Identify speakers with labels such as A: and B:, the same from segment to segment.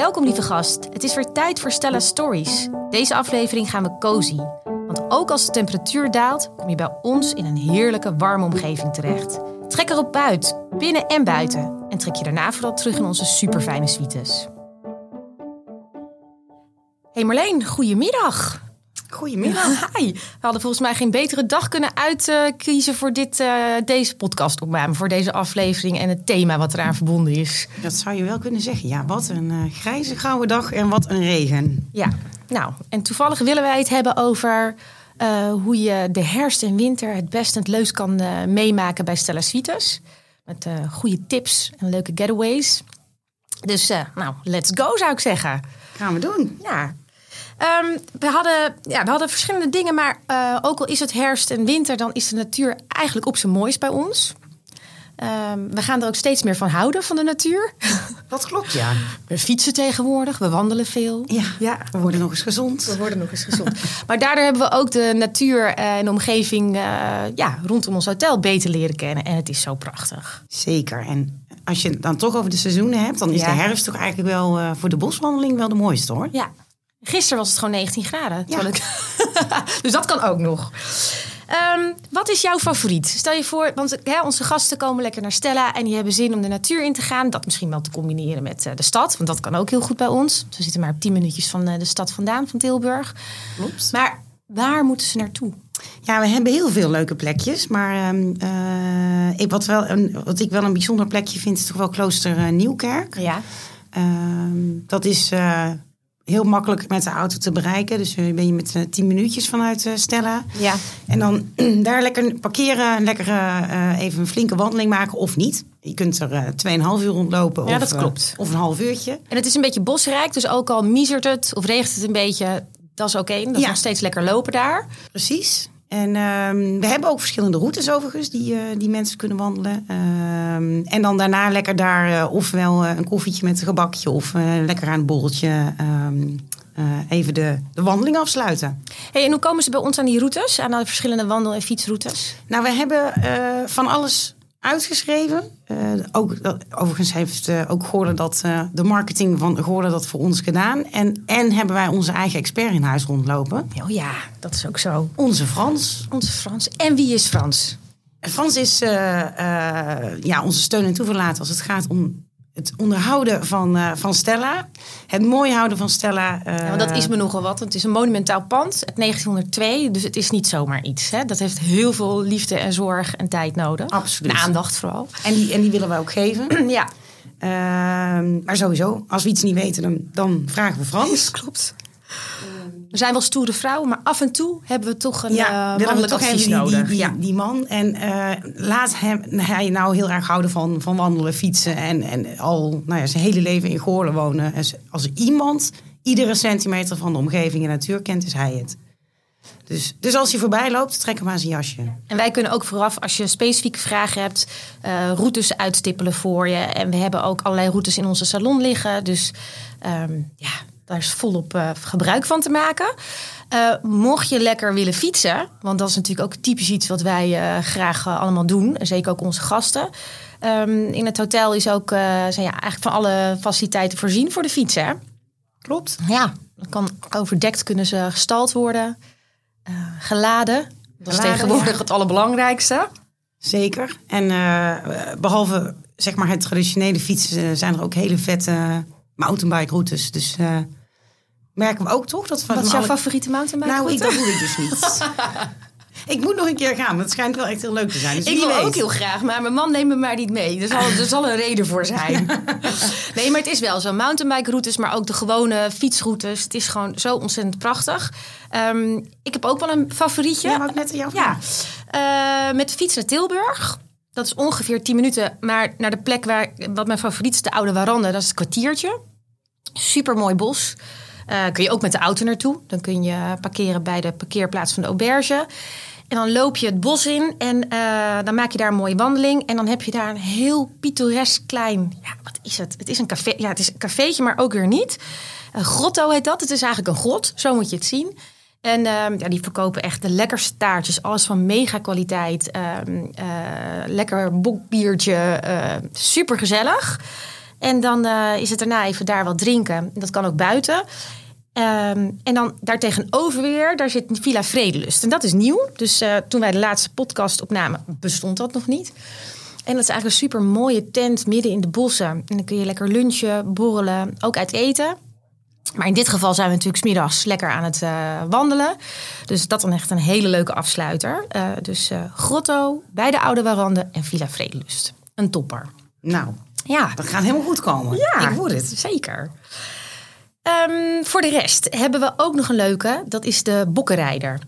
A: Welkom lieve gast. Het is weer tijd voor Stella Stories. Deze aflevering gaan we cozy. Want ook als de temperatuur daalt, kom je bij ons in een heerlijke warme omgeving terecht. Trek erop uit, binnen en buiten. En trek je daarna vooral terug in onze superfijne suites. Hey Marleen, goedemiddag.
B: Goedemiddag.
A: Hi. We hadden volgens mij geen betere dag kunnen uitkiezen voor dit, eh, deze podcast opname, voor deze aflevering en het thema wat eraan verbonden is.
B: Dat zou je wel kunnen zeggen. Ja, wat een eh, grijze gouden dag en wat een regen.
A: Ja, nou, en toevallig willen wij het hebben over eh, hoe je de herfst en winter het best en het leukst kan meemaken bij Stella Suites. Met goede tips en leuke getaways. Dus, nou, let's go zou ik zeggen.
B: Gaan we doen.
A: Ja. Ehm, we, hadden, ja, we hadden verschillende dingen, maar eh, ook al is het herfst en winter, dan is de natuur eigenlijk op zijn mooist bij ons. Ehm, we gaan er ook steeds meer van houden, van de natuur.
B: Dat klopt, ja.
A: We fietsen tegenwoordig, we wandelen veel.
B: Ja,
A: Ja.
B: we worden nog eens gezond.
A: We worden nog eens gezond. maar daardoor hebben we ook de natuur eh, en de omgeving eh, ja, rondom ons hotel beter leren kennen. En het is zo prachtig.
B: Zeker. En als je het dan toch over de seizoenen hebt, dan is
A: Ja.
B: de herfst toch eigenlijk wel voor de boswandeling wel de mooiste hoor.
A: Ja. Gisteren was het gewoon 19 graden.
B: Ja.
A: ik- dus dat kan ook nog. Ehm, wat is jouw favoriet? Stel je voor, want onze gasten komen lekker naar Stella en die hebben zin om de natuur in te gaan. Dat misschien wel te combineren met eh, de stad, want dat kan ook heel goed bij ons. We zitten maar op 10 minuutjes van eh, de stad vandaan, van Tilburg.
B: Klopt.
A: Maar waar moeten ze naartoe?
B: Ja, we hebben heel veel leuke plekjes. Maar ehm, eh, ik, wat, wel een, wat ik wel een bijzonder plekje vind, is toch wel klooster Nieuwkerk.
A: Ja.
B: Ehm, dat is heel makkelijk met de auto te bereiken. Dus eh, ben je met eh, 10 minuutjes vanuit eh, Stella.
A: Ja.
B: En dan daar lekker parkeren, lekker even een flinke wandeling maken of niet. Je kunt er eh 2,5 uur rondlopen.
A: Ja,
B: of,
A: dat klopt.
B: of een half uurtje.
A: En het is een beetje bosrijk, dus ook al miezert het of regent het een beetje, dat is oké. Dat is
B: Ja.
A: nog steeds lekker lopen daar.
B: Precies. En ehm, we hebben ook verschillende routes overigens die, eh, die mensen kunnen wandelen. Ehm, en dan daarna lekker daar eh, ofwel eh, een koffietje met een gebakje of lekker aan het borreltje eh, even de, de wandeling afsluiten.
A: Hey, en hoe komen ze bij ons aan die routes, aan de verschillende wandel- en fietsroutes?
B: Nou, we hebben van alles uitgeschreven. Eh, ook, dat- overigens heeft eh, ook dat, eh, de marketing van Goorlen dat voor ons gedaan. En, en hebben wij onze eigen expert in huis rondlopen.
A: Oh ja, dat is ook zo.
B: Onze Frans.
A: Onze Frans. En wie is Frans?
B: Frans is eh, eh, ja, onze steun en toeverlaat als het gaat om het onderhouden van, eh, van Stella. Het mooi houden van Stella. eh,
A: Ja, want dat is me nogal wat. Het is een monumentaal pand uit 1902, dus het is niet zomaar iets. Hè? Dat heeft heel veel liefde en zorg en tijd nodig.
B: Absoluut.
A: En aandacht vooral.
B: en, die, en die willen we ook geven.
A: Ja,
B: Ehm, maar sowieso, als we iets niet weten, dan, dan vragen we Frans.
A: klopt. We zijn wel stoere vrouwen, maar af en toe hebben we toch een
B: Ja,
A: mannelijk
B: toch
A: advies
B: die,
A: nodig.
B: die,
A: ja.
B: die man. En eh, laat hem, hij nou heel erg houden van, van wandelen, fietsen. En, en al nou ja, zijn hele leven in Goorlen wonen. En als iemand iedere centimeter van de omgeving en natuur kent, is hij het. Dus, dus als hij voorbij loopt, trek hem aan zijn jasje.
A: En wij kunnen ook vooraf, als je specifieke vragen hebt, eh, routes uitstippelen voor je. En we hebben ook allerlei routes in onze salon liggen. Dus ehm, ja, daar is volop eh, gebruik van te maken. Eh, mocht je lekker willen fietsen, want dat is natuurlijk ook typisch iets wat wij eh, graag allemaal doen. En zeker ook onze gasten. Ehm, in het hotel is ook, zijn ja, eigenlijk van alle faciliteiten voorzien voor de fietsen.
B: Klopt.
A: Ja, dan kan overdekt kunnen ze gestald worden, geladen. Dat is tegenwoordig
B: ja.
A: het allerbelangrijkste.
B: Zeker. En eh, behalve zeg maar het traditionele fietsen zijn er ook hele vette mountainbike routes. Dus merken we ook toch dat van
A: Wat is jouw
B: alle-
A: favoriete mountainbike
B: Nou, ik, dat doe ik dus niet. ik moet nog een keer gaan, want het schijnt wel echt heel leuk te zijn. Dus
A: Ik wil
B: weet.
A: ook heel graag, maar mijn man neemt me maar niet mee. Er zal, er zal een reden voor zijn. Nee, maar het is wel zo. Mountainbike routes, maar ook de gewone fietsroutes. Het is gewoon zo ontzettend prachtig. Ehm, ik heb ook wel een favorietje.
B: Ja, ik net aan jou
A: Ja. Eh, met de fiets naar Tilburg. Dat is ongeveer 10 minuten. Maar naar de plek waar, wat mijn favoriet is, de Oude Warande. Dat is het kwartiertje. Super mooi bos. Eh, kun je ook met de auto naartoe. Dan kun je parkeren bij de parkeerplaats van de auberge. En dan loop je het bos in en eh, dan maak je daar een mooie wandeling. En dan heb je daar een heel pittoresk klein... Ja, wat is het? Het is een café. Ja, het is een cafeetje, maar ook weer niet. Een grotto heet dat. Het is eigenlijk een grot. Zo moet je het zien. En ehm, ja, die verkopen echt de lekkerste taartjes. Alles van mega kwaliteit. Ehm, eh, lekker bokbiertje. super gezellig. En dan is het daarna even daar wat drinken. Dat kan ook buiten. Ehm, en dan daartegenover weer, daar zit Villa Vredelust. En dat is nieuw. Dus eh, toen wij de laatste podcast opnamen, bestond dat nog niet. En dat is eigenlijk een super mooie tent midden in de bossen. En dan kun je lekker lunchen, borrelen, ook uit eten. Maar in dit geval zijn we natuurlijk smiddags lekker aan het eh, wandelen. Dus dat dan echt een hele leuke afsluiter. Eh, dus Grotto, bij de Oude Warande en Villa Vredelust. Een topper.
B: Nou,
A: Ja,
B: dat gaat helemaal goed komen.
A: ja
B: Ik hoor het.
A: Zeker. Ehm, voor de rest hebben we ook nog een leuke. Dat is de Bokkenrijder.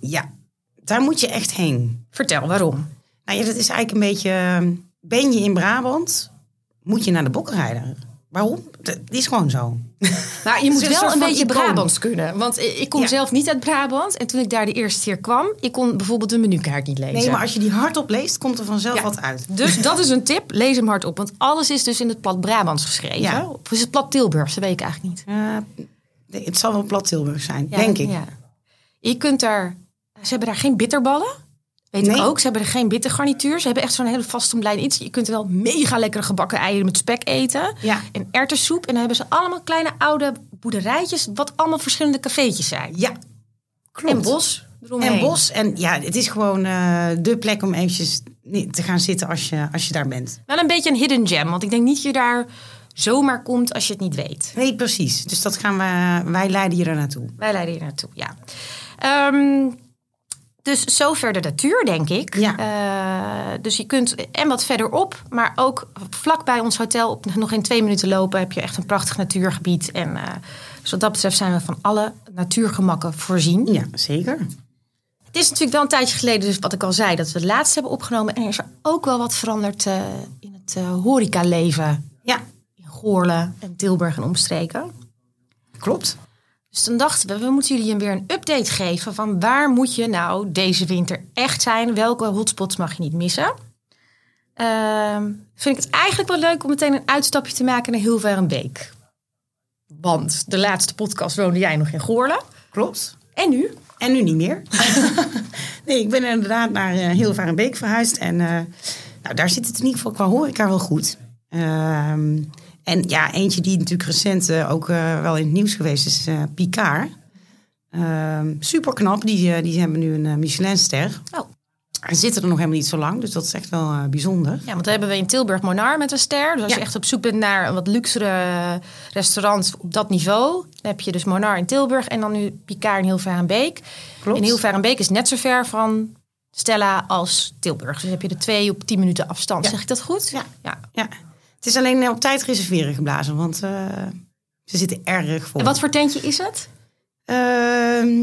B: Ja, daar moet je echt heen.
A: Vertel, waarom?
B: Nou ja, dat is eigenlijk een beetje... ehm, Ben je in Brabant, moet je naar de bokkenrijder. Waarom? Dat is gewoon zo.
A: Nou, je moet
B: een
A: wel een beetje. Brabants kunnen. Want ik kom
B: Ja.
A: zelf niet uit Brabant. En toen ik daar de eerste keer kwam, ik kon bijvoorbeeld de menukaart niet lezen.
B: Nee, maar als je die hardop leest, komt er vanzelf
A: Ja.
B: wat uit.
A: Dus dat is een tip. Lees hem hardop. Want alles is dus in het plat Brabants geschreven.
B: Ja.
A: Of is het plat Tilburgs? Dat weet ik eigenlijk niet.
B: Nee, het zal wel plat Tilburg zijn,
A: Ja,
B: denk ik.
A: Ja. Je kunt daar... Ze hebben daar geen bitterballen. Weet ik
B: Nee.
A: ook. Ze hebben er geen bittergarnituur. Ze hebben echt zo'n hele vastomlijnd iets. Je kunt wel mega lekkere gebakken eieren met spek eten.
B: Ja.
A: En erwtensoep. En dan hebben ze allemaal kleine oude boerderijtjes. Wat allemaal verschillende cafeetjes zijn.
B: Ja, klopt.
A: En bos. eromheen.
B: En bos. En ja, het is gewoon eh de plek om eventjes te gaan zitten als je, als je daar bent.
A: Wel een beetje een hidden gem. Want ik denk niet dat je daar zomaar komt als je het niet weet.
B: Nee, precies. Dus dat gaan we, wij leiden je er naartoe.
A: Wij leiden hier naartoe, ja. Ehm, dus zover de natuur, denk ik.
B: Ja.
A: Eh, dus je kunt en wat verderop, maar ook vlak bij ons hotel, op nog geen twee minuten lopen, heb je echt een prachtig natuurgebied. En dus wat dat betreft zijn we van alle natuurgemakken voorzien.
B: Ja, zeker.
A: Het is natuurlijk wel een tijdje geleden, dus wat ik al zei, dat we het laatst hebben opgenomen. En er is er ook wel wat veranderd eh, in het horecaleven
B: Ja,
A: in Goorlen en Tilburg en omstreken.
B: klopt.
A: Dus dan dachten we, we moeten jullie weer een update geven van waar moet je nou deze winter echt zijn? Welke hotspots mag je niet missen? Ehm, vind ik het eigenlijk wel leuk om meteen een uitstapje te maken naar Hilverenbeek. Want de laatste podcast woonde jij nog in Goorlen.
B: Klopt.
A: En nu?
B: En nu niet meer. nee, ik ben inderdaad naar uh, Hilvarenbeek verhuisd. En eh, nou, daar zit het in ieder geval qua horeca wel goed. Ehm, en ja, eentje die natuurlijk recent eh, ook eh, wel in het nieuws geweest is, eh Picard. Ehm super knap, die, die hebben nu een Michelinster.
A: Oh.
B: En zitten er nog helemaal niet zo lang, dus dat is echt wel bijzonder.
A: Ja, want dan hebben we in Tilburg Monar met een ster. Dus als
B: Ja.
A: je echt op zoek bent naar een wat luxere restaurant op dat niveau, dan heb je dus Monar in Tilburg en dan nu Picard in Hilvarenbeek.
B: Klopt.
A: En Hilvarenbeek is net zo ver van Stella als Tilburg. Dus heb je de twee op 10 minuten afstand.
B: Ja.
A: Zeg ik dat goed?
B: Ja.
A: ja.
B: Ja, het is alleen op tijd reserveren geblazen, want eh, ze zitten erg vol.
A: En wat voor tentje is het?
B: Ehm,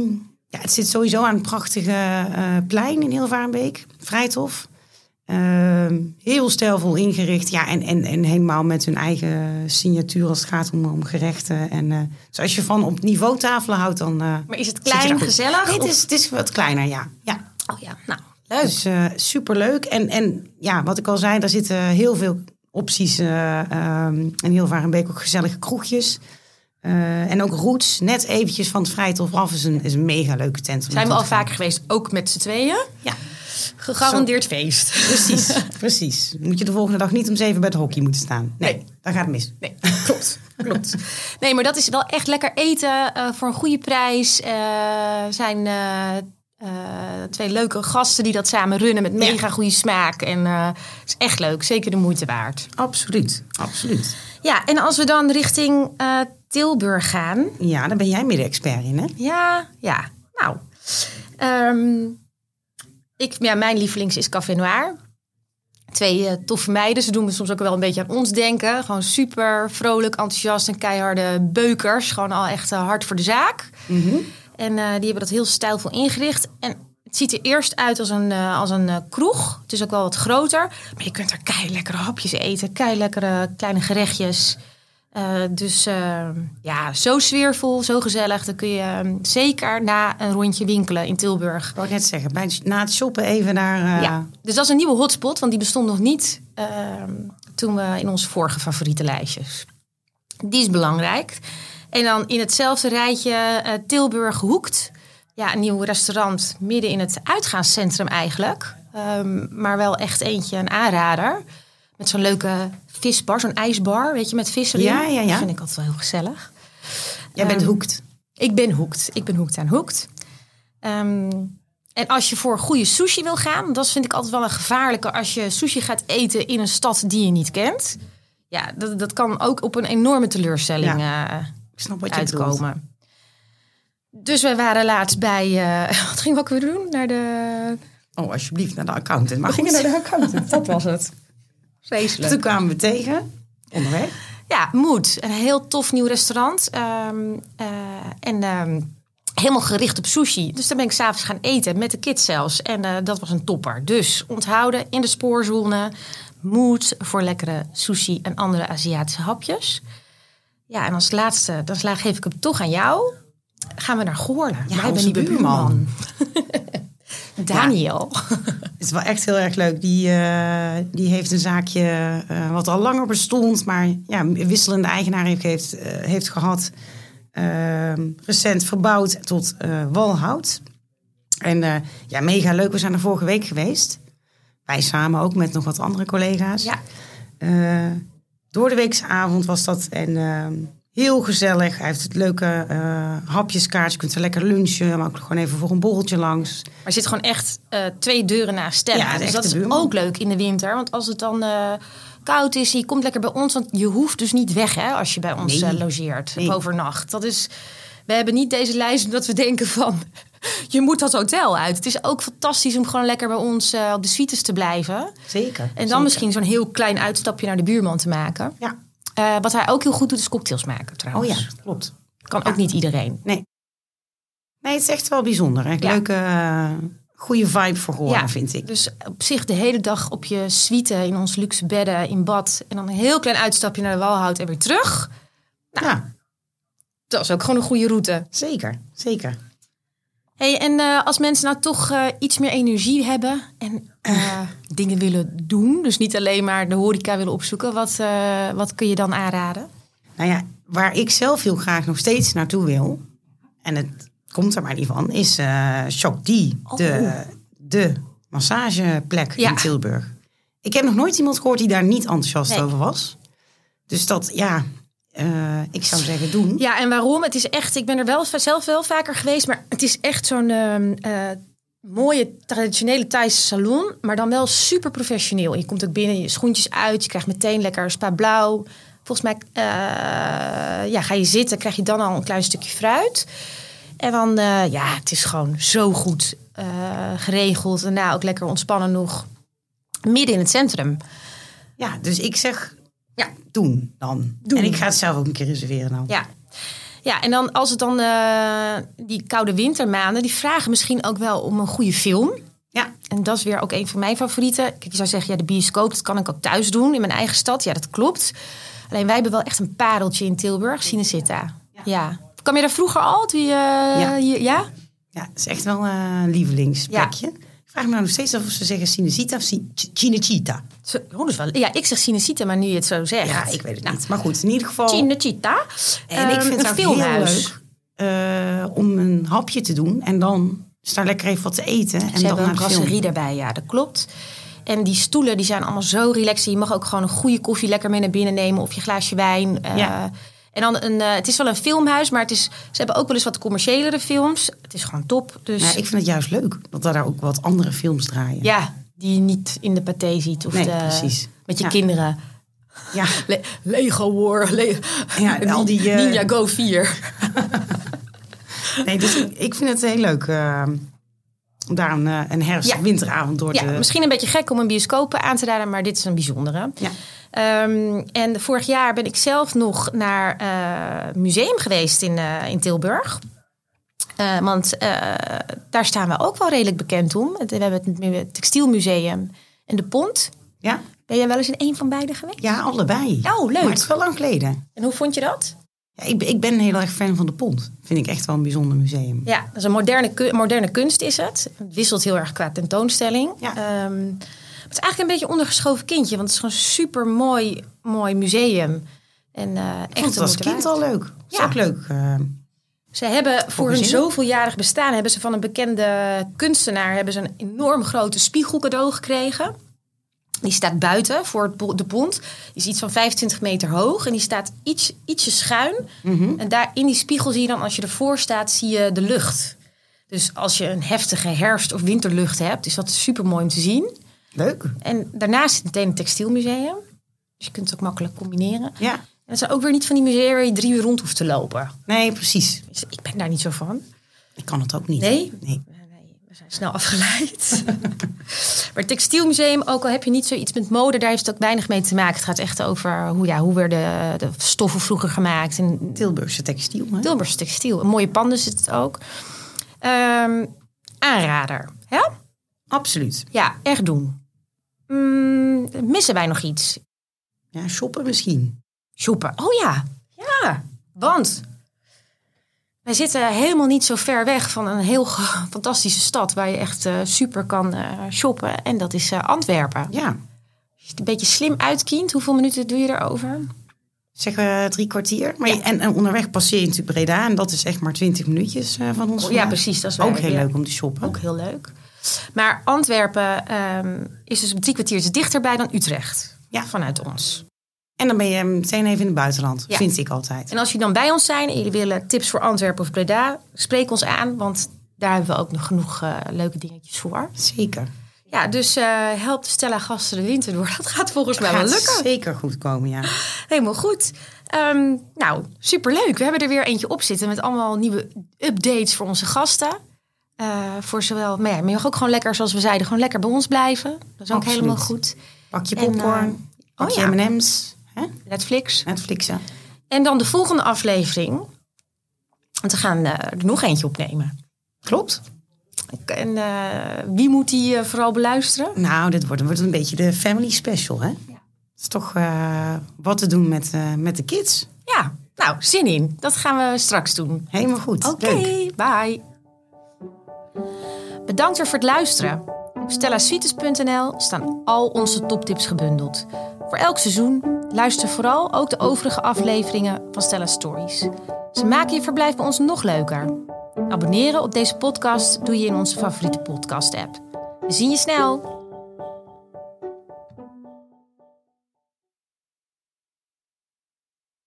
B: ja, het zit sowieso aan een prachtige eh, plein in Hilvarenbeek. Vrij tof. Ehm, heel stijlvol ingericht. Ja, en, en, en helemaal met hun eigen signatuur als het gaat om, om gerechten. En, eh, dus als je van op niveau tafelen houdt, dan...
A: Maar is het klein, gezellig?
B: Nee, het is, het is wat kleiner, ja. ja.
A: Oh ja, nou, leuk.
B: Dus superleuk. En, en ja, wat ik al zei, daar zitten heel veel opties. eh ehm in Hilvarenbeek ook gezellige kroegjes. Eh, en ook Roots, net eventjes van het Vrijthof af, is een, is een mega leuke tent.
A: Zijn we al vaker geweest, ook met z'n tweeën?
B: Ja,
A: Gegarandeerd feest.
B: precies. precies. Moet je de volgende dag niet om zeven bij het hockey moeten staan. Nee,
A: Nee.
B: dan gaat het mis.
A: Nee, klopt. klopt. Nee, maar dat is wel echt lekker eten eh, voor een goede prijs. Eh zijn eh, twee leuke gasten die dat samen runnen met mega goede smaak. En eh, het is echt leuk. Zeker de moeite waard.
B: Absoluut, absoluut.
A: Ja, en als we dan richting eh, Tilburg gaan.
B: Ja, daar ben jij midden-expert in, hè?
A: Ja, ja. Nou. ehm, ik, ja, mijn lievelings is Café Noir. Twee toffe meiden. Ze doen me soms ook wel een beetje aan ons denken. Gewoon super vrolijk, enthousiast en keiharde beukers. Gewoon al echt hard voor de zaak. En eh, die hebben dat heel stijlvol ingericht. En het ziet er eerst uit als een, eh, als een eh, kroeg. Het is ook wel wat groter. Maar je kunt er kei lekkere hapjes eten. Kei lekkere kleine gerechtjes. Dus eh, ja, zo sfeervol, zo gezellig. Dan kun je eh, zeker na een rondje winkelen in Tilburg.
B: Ik wou net zeggen, bij, na het shoppen even daar... eh,
A: Ja, dus dat is een nieuwe hotspot, want die bestond nog niet ehm, toen we in onze vorige favoriete lijstjes. Die is belangrijk. En dan in hetzelfde rijtje eh, Tilburg Hoekt. Ja, een nieuw restaurant midden in het uitgaanscentrum eigenlijk. Ehm, maar wel echt eentje, een aanrader. Met zo'n leuke visbar, zo'n ijsbar, weet je, met vis erin.
B: Ja, ja, ja.
A: Dat vind ik altijd wel heel gezellig.
B: Jij bent
A: Ehm,
B: hoekt.
A: Ik ben hoekt. Ik ben hoekt aan hoekt. Ehm, en als je voor goede sushi wil gaan, dat vind ik altijd wel een gevaarlijke. Als je sushi gaat eten in een stad die je niet kent. Ja, dat, dat kan ook op een enorme teleurstelling eh,
B: Ik snap wat je bedoelt.
A: uitkomen. Dus wij waren laatst bij. eh, wat gingen we ook weer doen? Naar de.
B: Oh, alsjeblieft, naar de accountant. Maar
A: We gingen naar de accountant, dat was het. Vreselijk.
B: Toen kwamen we tegen, onderweg.
A: Ja, Moed. Een heel tof nieuw restaurant. Ehm, eh, en ehm, helemaal gericht op sushi. Dus daar ben ik s'avonds gaan eten, met de kids zelfs. En eh, dat was een topper. Dus onthouden in de spoorzone. Moed voor lekkere sushi en andere Aziatische hapjes. Ja, en als laatste, dan sla- geef ik hem toch aan jou. Gaan we naar Goorlen.
B: Ja,
A: Wij ben
B: onze
A: die
B: buurman.
A: Daniel.
B: Het is wel echt heel erg leuk. Die, eh, die heeft een zaakje eh, wat al langer bestond, maar ja, wisselende eigenaar heeft, heeft, eh, heeft gehad. Ehm, recent verbouwd tot walhout. En ja, mega leuk. We zijn er vorige week geweest. Wij samen ook met nog wat andere collega's.
A: Ja.
B: Door de weekse avond was dat. En ehm, heel gezellig. Hij heeft het leuke eh hapjeskaartje. Je kunt er lekker lunchen. Maar ook gewoon even voor een borreltje langs.
A: Maar er zit gewoon echt eh, twee deuren naast stemmen.
B: Ja,
A: dus dat is
B: buurman.
A: ook leuk in de winter. Want als het dan eh, koud is, je komt lekker bij ons. Want je hoeft dus niet weg hè, als je bij ons
B: Nee.
A: logeert
B: Nee.
A: overnacht. Dat is, we hebben niet deze lijst omdat we denken van... je moet dat hotel uit. Het is ook fantastisch om gewoon lekker bij ons eh, op de suites te blijven.
B: Zeker.
A: En dan
B: zeker.
A: misschien zo'n heel klein uitstapje naar de buurman te maken.
B: Ja.
A: Eh, wat hij ook heel goed doet, is cocktails maken
B: Oh
A: trouwens.
B: ja, klopt.
A: Kan ook niet iedereen.
B: Nee, het is echt wel bijzonder.
A: Ja.
B: leuke, eh, goede vibe voor Goorlen, vind ik.
A: Dus op zich de hele dag op je suite in ons luxe bedden in bad. En dan een heel klein uitstapje naar de Walhout en weer terug.
B: ja,
A: Dat is ook gewoon een goede route.
B: zeker. Zeker.
A: Hey, en eh, als mensen nou toch eh, iets meer energie hebben en eh, dingen willen doen. Dus niet alleen maar de horeca willen opzoeken. Wat, eh, wat kun je dan aanraden?
B: Nou ja, waar ik zelf heel graag nog steeds naartoe wil... en het komt er maar niet van... is eh Shock D, de, de massageplek
A: Ja.
B: in Tilburg. Ik heb nog nooit iemand gehoord die daar niet enthousiast
A: Nee.
B: over was. Dus dat, ja, eh, ik zou zeggen doen.
A: Ja, en waarom? Het is echt, ik ben er wel zelf wel vaker geweest, maar het is echt zo'n ehm, eh, mooie traditionele Thaise salon, maar dan wel super professioneel. Je komt ook binnen, je schoentjes uit, je krijgt meteen lekker spa blauw. Volgens mij eh, ja, ga je zitten, krijg je dan al een klein stukje fruit. En dan, ja, het is gewoon zo goed geregeld. En nou, ook lekker ontspannen nog. Midden in het centrum.
B: Ja, dus ik zeg, doen dan.
A: Doen.
B: En ik ga het zelf ook een keer reserveren dan.
A: Ja. Ja, en dan als het dan eh, die koude wintermaanden, die vragen misschien ook wel om een goede film.
B: Ja,
A: En dat is weer ook een van mijn favorieten. Kijk, je zou zeggen, ja, de bioscoop, dat kan ik ook thuis doen in mijn eigen stad. Ja, dat klopt. Alleen wij hebben wel echt een pareltje in Tilburg, Cinecitta. Ja. Kwam je daar vroeger al? Toen je,
B: Ja.
A: je- ja?
B: Ja, het is echt wel eh, een lievelingsplekje. Vraag me nou nog steeds af of ze zeggen Cinecita of Cin- Cinecitta.
A: Zo, oh, wel, ja, ik zeg Cinecitta, maar nu je het zo zegt.
B: Ja, ik weet het
A: Nou,
B: niet. Maar goed, in ieder geval.
A: Cinecitta.
B: en ik
A: Ehm,
B: vind het
A: een
B: ook heel leuk eh, om een hapje te doen. En dan is daar lekker even wat te eten. En
A: Ze
B: dan
A: hebben een brasserie daarbij, ja, dat klopt. En die stoelen die zijn allemaal zo relaxed. Je mag ook gewoon een goede koffie lekker mee naar binnen nemen. Of je glaasje wijn. eh,
B: Ja.
A: En dan een, eh, het is wel een filmhuis, maar het is, ze hebben ook wel eens wat commerciëlere films. Het is gewoon top. Dus
B: Ja, ik vind het juist leuk dat daar ook wat andere films draaien.
A: ja, die je niet in de paté ziet. Of
B: Nee,
A: de-
B: precies.
A: met je
B: Ja.
A: kinderen.
B: Ja,
A: Le- Lego War. Le-
B: Ja, al die, eh,
A: Ninja Go 4.
B: nee, dus ik, vind het heel leuk eh, om daar een, eh, een herfst-
A: Ja.
B: winteravond door
A: Ja,
B: te...
A: misschien een beetje gek om een bioscoop aan te raden, maar dit is een bijzondere.
B: Ja.
A: Ehm, en vorig jaar ben ik zelf nog naar eh museum geweest in, eh, in Tilburg. Eh, want daar staan we ook wel redelijk bekend om. We hebben het, Textielmuseum en de Pont.
B: Ja?
A: Ben jij wel eens in een van beide geweest?
B: ja, allebei.
A: Oh, leuk.
B: Maar het is wel lang geleden.
A: En hoe vond je dat?
B: Ja, ik, ben- ik ben heel erg fan van de Pont. Vind ik echt wel een bijzonder museum.
A: Ja, dat is een moderne, moderne kunst is het. Het wisselt heel erg qua tentoonstelling.
B: Ja.
A: Ehm, het is eigenlijk een beetje ondergeschoven kindje. Want het is gewoon een super mooi, mooi museum. En
B: Ik
A: echt
B: het als kind
A: waard.
B: al leuk.
A: Ja.
B: ook leuk. eh,
A: Ze hebben voor hun zoveeljarig bestaan... hebben ze van een bekende kunstenaar... hebben ze een enorm grote spiegel cadeau gekregen. Die staat buiten voor de pont. Die is iets van 25 meter hoog. En die staat iets, ietsje schuin. En daar in die spiegel zie je dan, als je ervoor staat, zie je de lucht. Dus als je een heftige herfst- of winterlucht hebt, is dat super mooi om te zien.
B: Leuk.
A: En daarnaast zit meteen een textielmuseum. Dus je kunt het ook makkelijk combineren.
B: Ja.
A: En het zijn ook weer niet van die musea waar je drie uur rond hoeft te lopen.
B: Nee, precies.
A: Dus ik ben daar niet zo van.
B: Ik kan het ook niet.
A: Nee?
B: Nee.
A: Nee, we zijn snel afgeleid. maar het textielmuseum, ook al heb je niet zoiets met mode, daar heeft het ook weinig mee te maken. Het gaat echt over hoe, ja, hoe werden de stoffen vroeger gemaakt. En
B: Tilburgse textiel. Hè?
A: Tilburgse textiel. Een mooie panden zit het ook. Ehm, aanrader. Ja?
B: Absoluut.
A: Ja, echt doen. Mm, missen wij nog iets?
B: Ja, shoppen misschien.
A: Shoppen. Oh ja. Ja. Want wij zitten helemaal niet zo ver weg van een heel fantastische stad waar je echt eh, super kan eh, shoppen. En dat is eh, Antwerpen.
B: Ja.
A: Als je het een beetje slim uitkient, hoeveel minuten doe je erover?
B: Zeggen we drie kwartier. Maar je- en, en onderweg passeer je natuurlijk Breda. En dat is echt maar twintig minuutjes van ons.
A: ja,
B: vandaan.
A: precies. Dat is
B: Ook heel
A: ja.
B: leuk om te shoppen.
A: Ook heel leuk. Maar Antwerpen ehm, is dus drie kwartiertjes dichterbij dan Utrecht.
B: Ja.
A: Vanuit ons.
B: En dan ben je meteen even in het buitenland.
A: Ja.
B: Vind ik altijd.
A: En als jullie dan bij ons zijn en jullie willen tips voor Antwerpen of Breda, spreek ons aan, want daar hebben we ook nog genoeg eh, leuke dingetjes voor.
B: Zeker.
A: Ja, dus eh help Stella gasten de winter door. Dat gaat volgens mij wel lukken.
B: zeker goed komen, ja.
A: Helemaal goed. Ehm, nou, superleuk. We hebben er weer eentje op zitten met allemaal nieuwe updates voor onze gasten. Eh, voor zowel, maar ja, maar je mag ook gewoon lekker, zoals we zeiden, gewoon lekker bij ons blijven. Dat is ook helemaal goed.
B: Pak je
A: En,
B: popcorn,
A: eh,
B: pak
A: oh
B: je
A: ja.
B: M&M's. Hè?
A: Netflix.
B: Netflixen.
A: En dan de volgende aflevering. Want we gaan eh, er nog eentje opnemen.
B: Klopt.
A: En wie moet die vooral beluisteren?
B: Nou, dit wordt, wordt een beetje de family special, hè? Het is toch wat te doen met, met de kids.
A: Ja, nou, zin in. Dat gaan we straks doen.
B: Helemaal goed.
A: Oké, bye. Bedankt weer voor het luisteren. Op stellasuites.nl staan al onze toptips gebundeld. Voor elk seizoen luister vooral ook de overige afleveringen van Stella Stories. Ze maken je verblijf bij ons nog leuker. Abonneren op deze podcast doe je in onze favoriete podcast-app. We zien je snel!